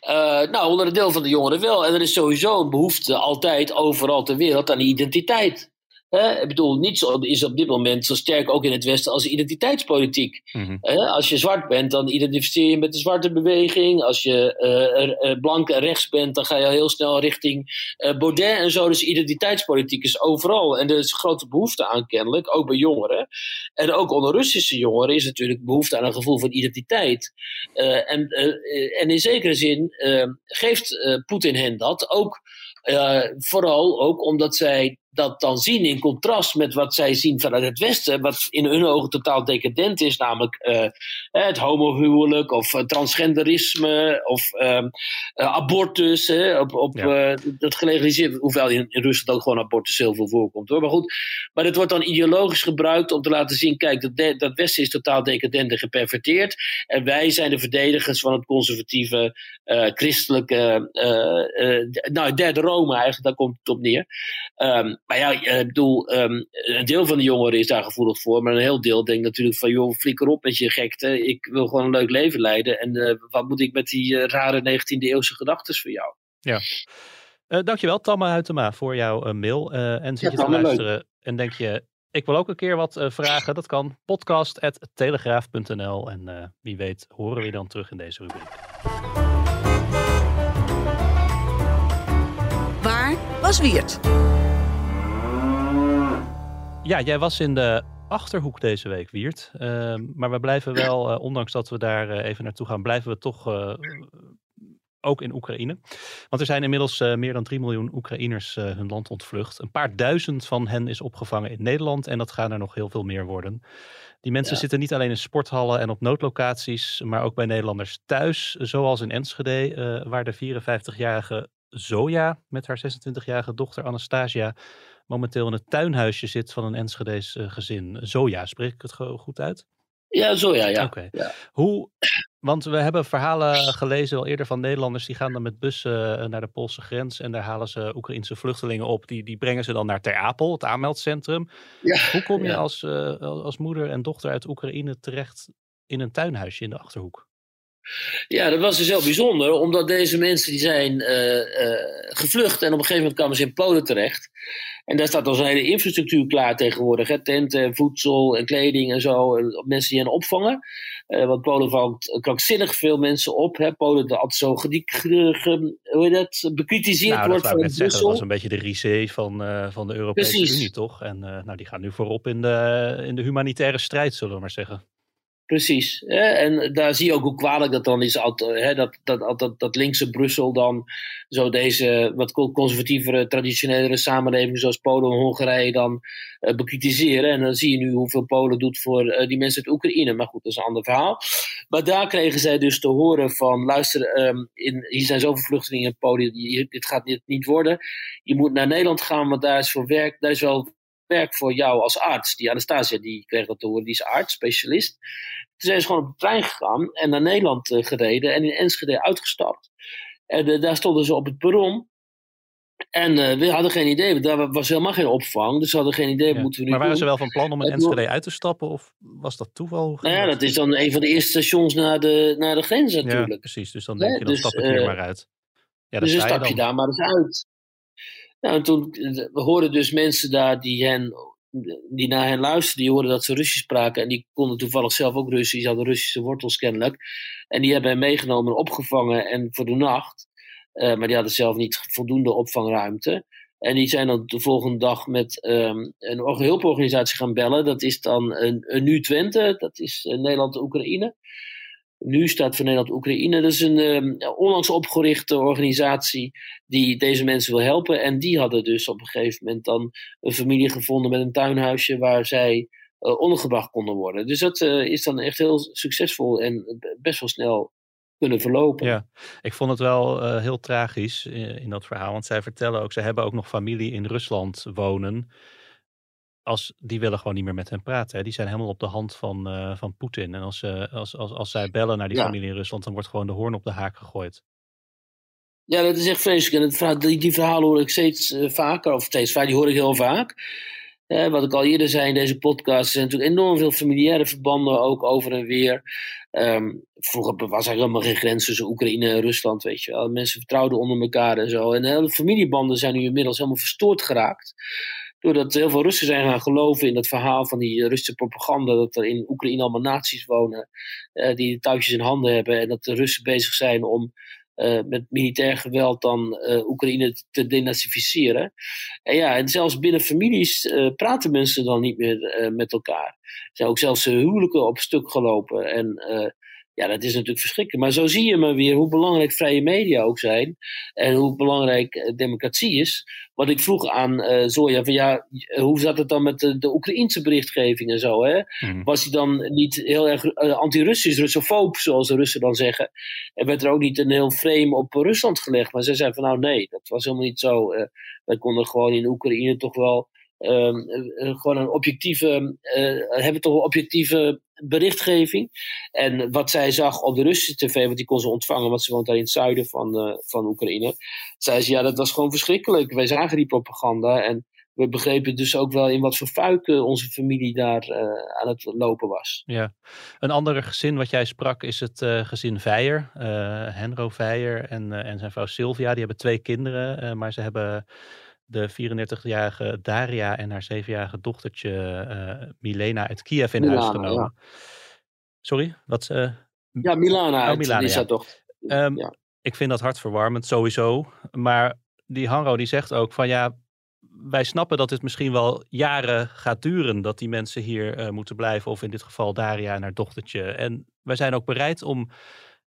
Uh, nou, onder een deel van de jongeren wel. En er is sowieso een behoefte altijd overal ter wereld aan identiteit. Ik bedoel, niets is op dit moment zo sterk ook in het Westen als identiteitspolitiek. Mm als je zwart bent, dan identificeer je met de zwarte beweging. Als je uh, uh, blank en rechts bent, dan ga je heel snel richting uh, Baudet en zo. Dus identiteitspolitiek is overal. En er is grote behoefte aan kennelijk, ook bij jongeren. En ook onder Russische jongeren is natuurlijk behoefte aan een gevoel van identiteit. en, en in zekere zin geeft Poetin hen dat ook. vooral ook omdat zij dat dan zien in contrast met wat zij zien vanuit het Westen, wat in hun ogen totaal decadent is, namelijk uh, het homohuwelijk of uh, transgenderisme of uh, abortus, hè, op, op ja. dat gelegaliseerd, hoewel in, in, Rusland ook gewoon abortus heel veel voorkomt hoor, maar goed. Maar het wordt dan ideologisch gebruikt om te laten zien, kijk, dat, de, dat Westen is totaal decadent en geperverteerd en wij zijn de verdedigers van het conservatieve, christelijke, nou, derde Rome eigenlijk, daar komt het op neer. Um, maar ja, ik bedoel, um, een deel van de jongeren is daar gevoelig voor. Maar een heel deel denkt natuurlijk van, joh, flikker op met je gekte. Ik wil gewoon een leuk leven leiden. En uh, wat moet ik met die uh, rare 19e eeuwse gedachten voor jou? Ja. Uh, dankjewel, Tamme Huytema, voor jouw mail. en zit ja, je te luisteren leuk. en denk je, ik wil ook een keer wat vragen. Dat kan podcast.telegraaf.nl. En wie weet horen we je dan terug in deze rubriek. Waar was Wiert? Ja, jij was in de achterhoek deze week, Wiert. Uh, maar we blijven wel, uh, ondanks dat we daar uh, even naartoe gaan, blijven we toch uh, ook in Oekraïne. Want er zijn inmiddels meer dan 3 miljoen Oekraïners hun land ontvlucht. Een paar duizend van hen is opgevangen in Nederland en dat gaan er nog heel veel meer worden. Die mensen ja. zitten niet alleen in sporthallen en op noodlocaties, maar ook bij Nederlanders thuis, zoals in Enschede, waar de 54-jarige Zoja met haar 26-jarige dochter Anastasia momenteel in het tuinhuisje zit van een Enschede's uh, gezin. Zoja, spreek ik het goed uit? Ja, Zoja, ja. Oké. Ja. Hoe, want we hebben verhalen gelezen al eerder van Nederlanders die gaan dan met bussen eh, naar de Poolse grens en daar halen ze Oekraïnse vluchtelingen op. Die, die brengen ze dan naar Ter Apel, het aanmeldcentrum. Ja, Hoe kom je ja. als, uh, als moeder en dochter uit Oekraïne terecht in een tuinhuisje in de Achterhoek? Ja, dat was dus heel bijzonder, omdat deze mensen die zijn uh, uh, gevlucht en op een gegeven moment kwamen ze in Polen terecht. En daar staat al zo'n hele infrastructuur klaar tegenwoordig. Hè? Tenten, voedsel en kleding en zo. En mensen die hen opvangen. Uh, want Polen vangt krankzinnig veel mensen op. Hè? Polen dat altijd zo gediek, ge, hoe heet dat, bekritiseerd nou, wordt dat van zeggen. Dat was een beetje de risée van, uh, van de Europese Precies. Unie, toch? En uh, nou, die gaan nu voorop in de, in de humanitaire strijd, zullen we maar zeggen. Precies. En daar zie je ook hoe kwalijk dat dan is. Hè? Dat, dat, dat, dat linkse Brussel dan zo deze wat conservatievere, traditionelere samenleving zoals Polen en Hongarije dan uh, bekritiseren. En dan zie je nu hoeveel Polen doet voor uh, die mensen uit Oekraïne. Maar goed, dat is een ander verhaal. Maar daar kregen zij dus te horen van, luister, um, in, hier zijn zoveel vluchtelingen in Polen, dit gaat dit niet worden. Je moet naar Nederland gaan, want daar is voor werk, daar is wel werk voor jou als arts. Die Anastasia, die kreeg dat te horen, die is arts, specialist. Toen zijn ze gewoon op de trein gegaan en naar Nederland uh, gereden en in Enschede uitgestapt. En uh, daar stonden ze op het perron. En uh, we hadden geen idee, daar was helemaal geen opvang. Dus we hadden geen idee, ja. moeten we nu Maar waren doen? ze wel van plan om in Enschede uit te stappen? Of was dat toeval? Nou ja, dat is dan een van de eerste stations naar de, naar de grens natuurlijk. Ja, precies. Dus dan denk je, dan dus, stap ik hier maar uit. Ja, dus dan stap je, je daar maar eens uit. Nou, en toen we hoorden dus mensen daar die, hen, die naar hen luisterden, die hoorden dat ze Russisch spraken. En die konden toevallig zelf ook Russisch, die hadden Russische wortels kennelijk. En die hebben hen meegenomen en opgevangen en voor de nacht. Uh, maar die hadden zelf niet voldoende opvangruimte. En die zijn dan de volgende dag met um, een hulporganisatie gaan bellen. Dat is dan een, een Nu Twente, dat is uh, Nederland-Oekraïne. Nu staat voor Nederland Oekraïne. Dat is een um, onlangs opgerichte organisatie die deze mensen wil helpen. En die hadden dus op een gegeven moment dan een familie gevonden met een tuinhuisje waar zij uh, ondergebracht konden worden. Dus dat uh, is dan echt heel succesvol en best wel snel kunnen verlopen. Ja, ik vond het wel uh, heel tragisch in, in, dat verhaal. Want zij vertellen ook, ze hebben ook nog familie in Rusland wonen als, die willen gewoon niet meer met hem praten. Hè. Die zijn helemaal op de hand van, uh, van Poetin. En als, uh, als, als, als zij bellen naar die ja. familie in Rusland, dan wordt gewoon de hoorn op de haak gegooid. Ja, dat is echt vreselijk. En het, die, die verhalen hoor ik steeds uh, vaker, of steeds vaak, die hoor ik heel vaak. wat ik al eerder zei in deze podcast, er zijn natuurlijk enorm veel familiaire verbanden ook over en weer. Ehm, vroeger was er helemaal geen grens tussen Oekraïne en Rusland, weet je wel. Mensen vertrouwden onder elkaar en zo. En de familiebanden zijn nu inmiddels helemaal verstoord geraakt. Doordat heel veel Russen zijn gaan geloven in dat verhaal van die Russische propaganda. Dat er in Oekraïne allemaal naties wonen uh, die touwtjes in handen hebben. En dat de Russen bezig zijn om uh, met militair geweld dan Oekraïne te denazificeren. En ja, en zelfs binnen families praten mensen dan niet meer met elkaar. Er zijn ook zelfs huwelijken op stuk gelopen. En ja, dat is natuurlijk verschrikkelijk. Maar zo zie je maar weer hoe belangrijk vrije media ook zijn. En hoe belangrijk democratie is. Wat ik vroeg aan uh, Zoya, van ja, hoe zat het dan met de, de Oekraïnse berichtgeving en zo? Hè? Mm. Was hij dan niet heel erg uh, anti-Russisch, Russofoob, zoals de Russen dan zeggen? En werd er ook niet een heel frame op Rusland gelegd? Maar zij zei van nou nee, dat was helemaal niet zo. Uh, wij konden gewoon in Oekraïne toch wel gewoon een objectieve, uh, hebben toch een objectieve berichtgeving. En wat zij zag op de Russische tv, want die kon ze ontvangen, want ze woont daar in het zuiden van, van Oekraïne. Zei ze, ja, dat was gewoon verschrikkelijk. Wij zagen die propaganda en we begrepen dus ook wel in wat voor fuiken onze familie daar aan het lopen was. Ja, een ander gezin wat jij sprak is het gezin Veijer. Henro Veijer en, en zijn vrouw Sylvia. Die hebben twee kinderen, maar ze hebben de 34-jarige Daria en haar 7-jarige dochtertje uh, Milena uit Kiev in Milana, huis genomen. Ja. Sorry, wat? Uh, ja, Milana, oh, Milana ja. toch. Um, ja. Ik vind dat hartverwarmend, sowieso. Maar die Hanro die zegt ook van ja, wij snappen dat het misschien wel jaren gaat duren dat die mensen hier uh, moeten blijven. Of in dit geval Daria en haar dochtertje. En wij zijn ook bereid om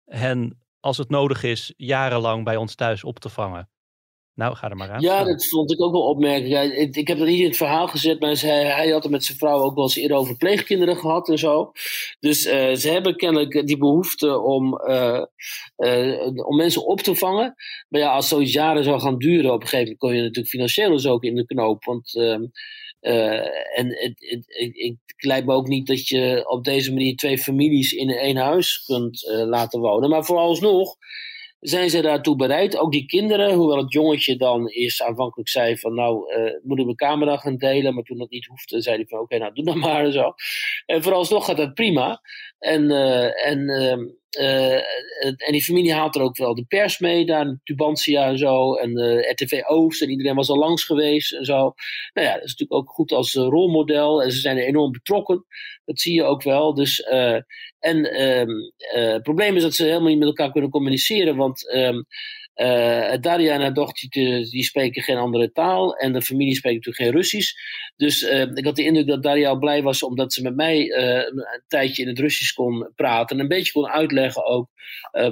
hen, als het nodig is, jarenlang bij ons thuis op te vangen. Nou, ga er maar aan. Ja, dat vond ik ook wel opmerkelijk. ik, ik, heb dat niet in het verhaal gezet, maar hij, hij had het met zijn vrouw ook wel eens eerder over pleegkinderen gehad en zo. Dus uh, ze hebben kennelijk die behoefte om, uh, uh, om mensen op te vangen. Maar ja, als zoiets jaren zou gaan duren, op een gegeven moment kom je natuurlijk financieel dus ook in de knoop. Want ehm, en het, het, het, het lijkt me ook niet dat je op deze manier twee families in één huis kunt laten wonen. Maar vooralsnog zijn ze daartoe bereid. Ook die kinderen, hoewel het jongetje dan eerst aanvankelijk zei van nou, uh, moet ik mijn camera gaan delen, maar toen dat niet hoefde, zei hij van oké, nou doe dat maar en zo. En vooralsnog gaat dat prima. En, uh, en, uh, en die familie haalt er ook wel de pers mee, daar Tubantia en zo, en RTV Oost, en iedereen was al langs geweest en zo. Nou ja, dat is natuurlijk ook goed als rolmodel, en ze zijn er enorm betrokken, dat zie je ook wel. Dus en um, uh, het probleem is dat ze helemaal niet met elkaar kunnen communiceren, want um, uh, Daria en haar dochter die spreken geen andere taal en de familie spreekt natuurlijk geen Russisch. Dus uh, ik had de indruk dat Daria al blij was omdat ze met mij uh, een tijdje in het Russisch kon praten en een beetje kon uitleggen ook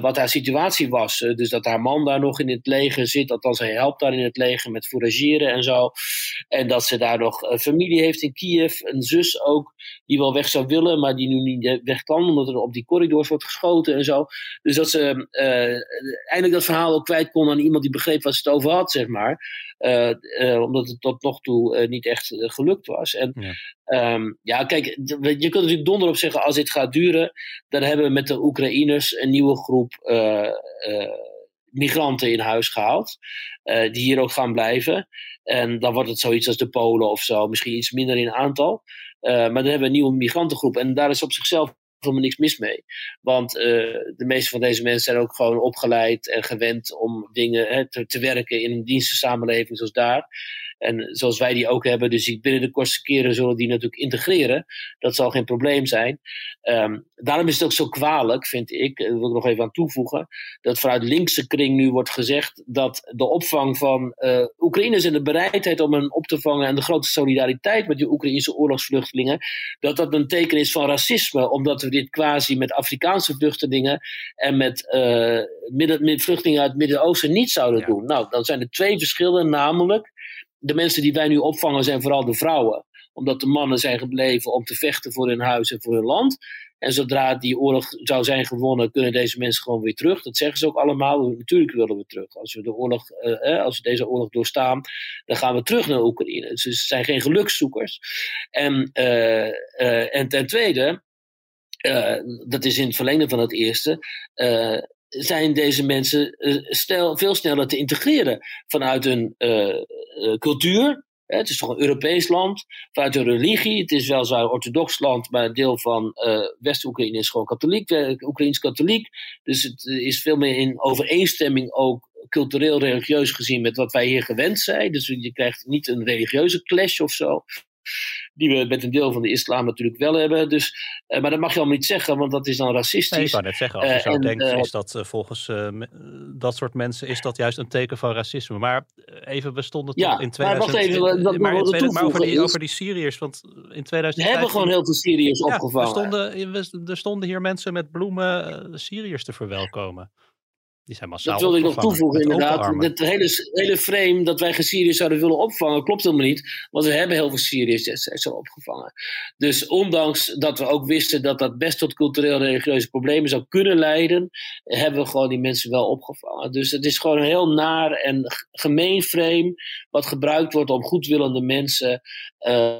wat haar situatie was. dus dat haar man daar nog in het leger zit, althans hij helpt daar in het leger met fourageren en zo. En dat ze daar nog familie heeft in Kiev, een zus ook, die wel weg zou willen, maar die nu niet weg kan omdat er op die corridors wordt geschoten en zo. Dus dat ze eindelijk dat verhaal ook kwijt kwijt kon aan iemand die begreep wat ze het over had, zeg maar. Uh, uh, omdat het tot nog toe uh, niet echt gelukt was. En ja. Um, ja, kijk, je kunt natuurlijk donder op zeggen, als dit gaat duren, dan hebben we met de Oekraïners een nieuwe groep migranten in huis gehaald, die hier ook gaan blijven. En dan wordt het zoiets als de Polen of zo, misschien iets minder in aantal. maar dan hebben we een nieuwe migrantengroep. En daar is op zichzelf helemaal niks mis mee. Want uh, de meeste van deze mensen zijn ook gewoon opgeleid en gewend om dingen hè, te, te, werken in een dienstensamenleving zoals daar. En zoals wij die ook hebben, dus binnen de kortste keren zullen die natuurlijk integreren. Dat zal geen probleem zijn. Um, daarom is het ook zo kwalijk, vind ik, dat wil ik nog even aan toevoegen, dat vanuit linkse kring nu wordt gezegd dat de opvang van uh, Oekraïners en de bereidheid om hen op te vangen en de grote solidariteit met die Oekraïnse oorlogsvluchtelingen, dat dat een teken is van racisme, omdat we dit quasi met Afrikaanse vluchtelingen en met, uh, midden, met vluchtelingen uit het Midden-Oosten niet zouden doen. Nou, dan zijn er twee verschillen, namelijk de mensen die wij nu opvangen zijn vooral de vrouwen. Omdat de mannen zijn gebleven om te vechten voor hun huis en voor hun land. En zodra die oorlog zou zijn gewonnen, kunnen deze mensen gewoon weer terug. Dat zeggen ze ook allemaal. Natuurlijk willen we terug. Als we, de oorlog, eh, als we deze oorlog doorstaan, dan gaan we terug naar Oekraïne. Dus ze zijn geen gelukszoekers. En, uh, uh, en ten tweede, dat is in het verlengde van het eerste, zijn deze mensen snel, veel sneller te integreren vanuit hun cultuur, Het is toch een Europees land, vanuit de religie. Het is wel zo'n orthodox land, maar een deel van West-Oekraïne is gewoon katholiek, Oekraïns katholiek. Dus het is veel meer in overeenstemming ook cultureel, religieus gezien met wat wij hier gewend zijn. Dus je krijgt niet een religieuze clash of zo. Die we met een deel van de islam natuurlijk wel hebben. Dus, uh, maar dat mag je allemaal niet zeggen, want dat is dan racistisch. Nee, ik kan net zeggen, als je uh, zo en, denkt, uh, is dat volgens dat soort mensen is dat juist een teken van racisme. Maar even, we stonden toch ja, in 2000... Maar wacht even, dat maar, in 2000, maar over, die, is, over die Syriërs, want in 2000... We hebben gewoon heel veel Syriërs ja, opgevangen. Er stonden, we, er stonden hier mensen met bloemen Syriërs te verwelkomen. Die zijn massaal dat wilde ik nog toevoegen, inderdaad. Het hele, hele frame dat wij Syriërs zouden willen opvangen, klopt helemaal niet. Want we hebben heel veel Syriërs zo opgevangen. Dus ondanks dat we ook wisten dat dat best tot cultureel religieuze problemen zou kunnen leiden, hebben we gewoon die mensen wel opgevangen. Dus het is gewoon een heel naar en gemeen frame wat gebruikt wordt om goedwillende mensen. Uh,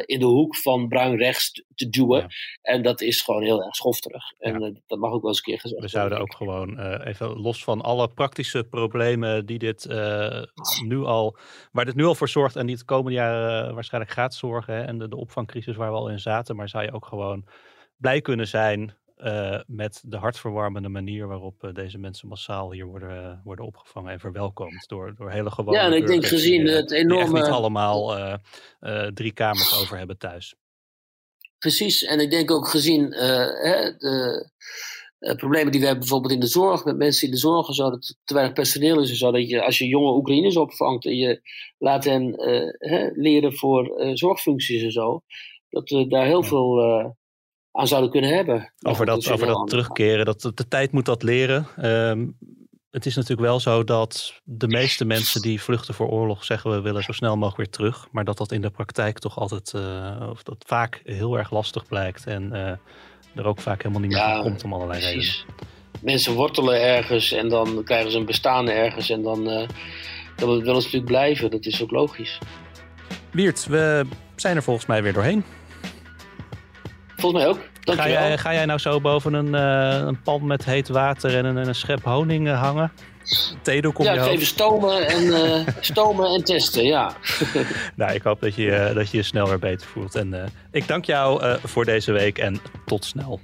in de hoek van bruin rechts te duwen. Ja. En dat is gewoon heel erg schofterig. En ja. uh, dat mag ook wel eens een keer gezegd worden. We zouden ook gewoon uh, even los van alle praktische problemen die dit nu al, waar dit nu al voor zorgt en die het komende jaar waarschijnlijk gaat zorgen. Hè, en de, de opvangcrisis waar we al in zaten. Maar zou je ook gewoon blij kunnen zijn uh, met de hartverwarmende manier waarop uh, deze mensen massaal hier worden, uh, worden opgevangen en verwelkomd door, door hele gewone Ja, en ik denk gezien die, het enorme... Die echt niet allemaal drie kamers over hebben thuis. Precies, en ik denk ook gezien hè, de problemen die we hebben bijvoorbeeld in de zorg, met mensen in de zorg en zo, dat er te weinig personeel is en zo, dat je als je jonge Oekraïners opvangt en je laat hen hè, leren voor zorgfuncties en zo, dat daar heel ja. veel aan zouden kunnen hebben. Over dat, over dat terugkeren, dat, de tijd moet dat leren. Um, het is natuurlijk wel zo dat de meeste mensen die vluchten voor oorlog zeggen we willen zo snel mogelijk weer terug. Maar dat dat in de praktijk toch altijd, uh, of dat vaak heel erg lastig blijkt. En uh, er ook vaak helemaal niet meer ja, komt om allerlei precies. redenen. Mensen wortelen ergens en dan krijgen ze een bestaan ergens en dan, uh, dan willen ze natuurlijk blijven. Dat is ook logisch. Wiert, we zijn er volgens mij weer doorheen. Volgens mij ook. Ga jij, ga jij, nou zo boven een, uh, een pan met heet water en een, een schep honing uh, hangen? Theedoek ja, je hoofd? even stomen en, uh, stomen en testen, ja. nou, ik hoop dat je, dat je je snel weer beter voelt. En ik dank jou voor deze week en tot snel.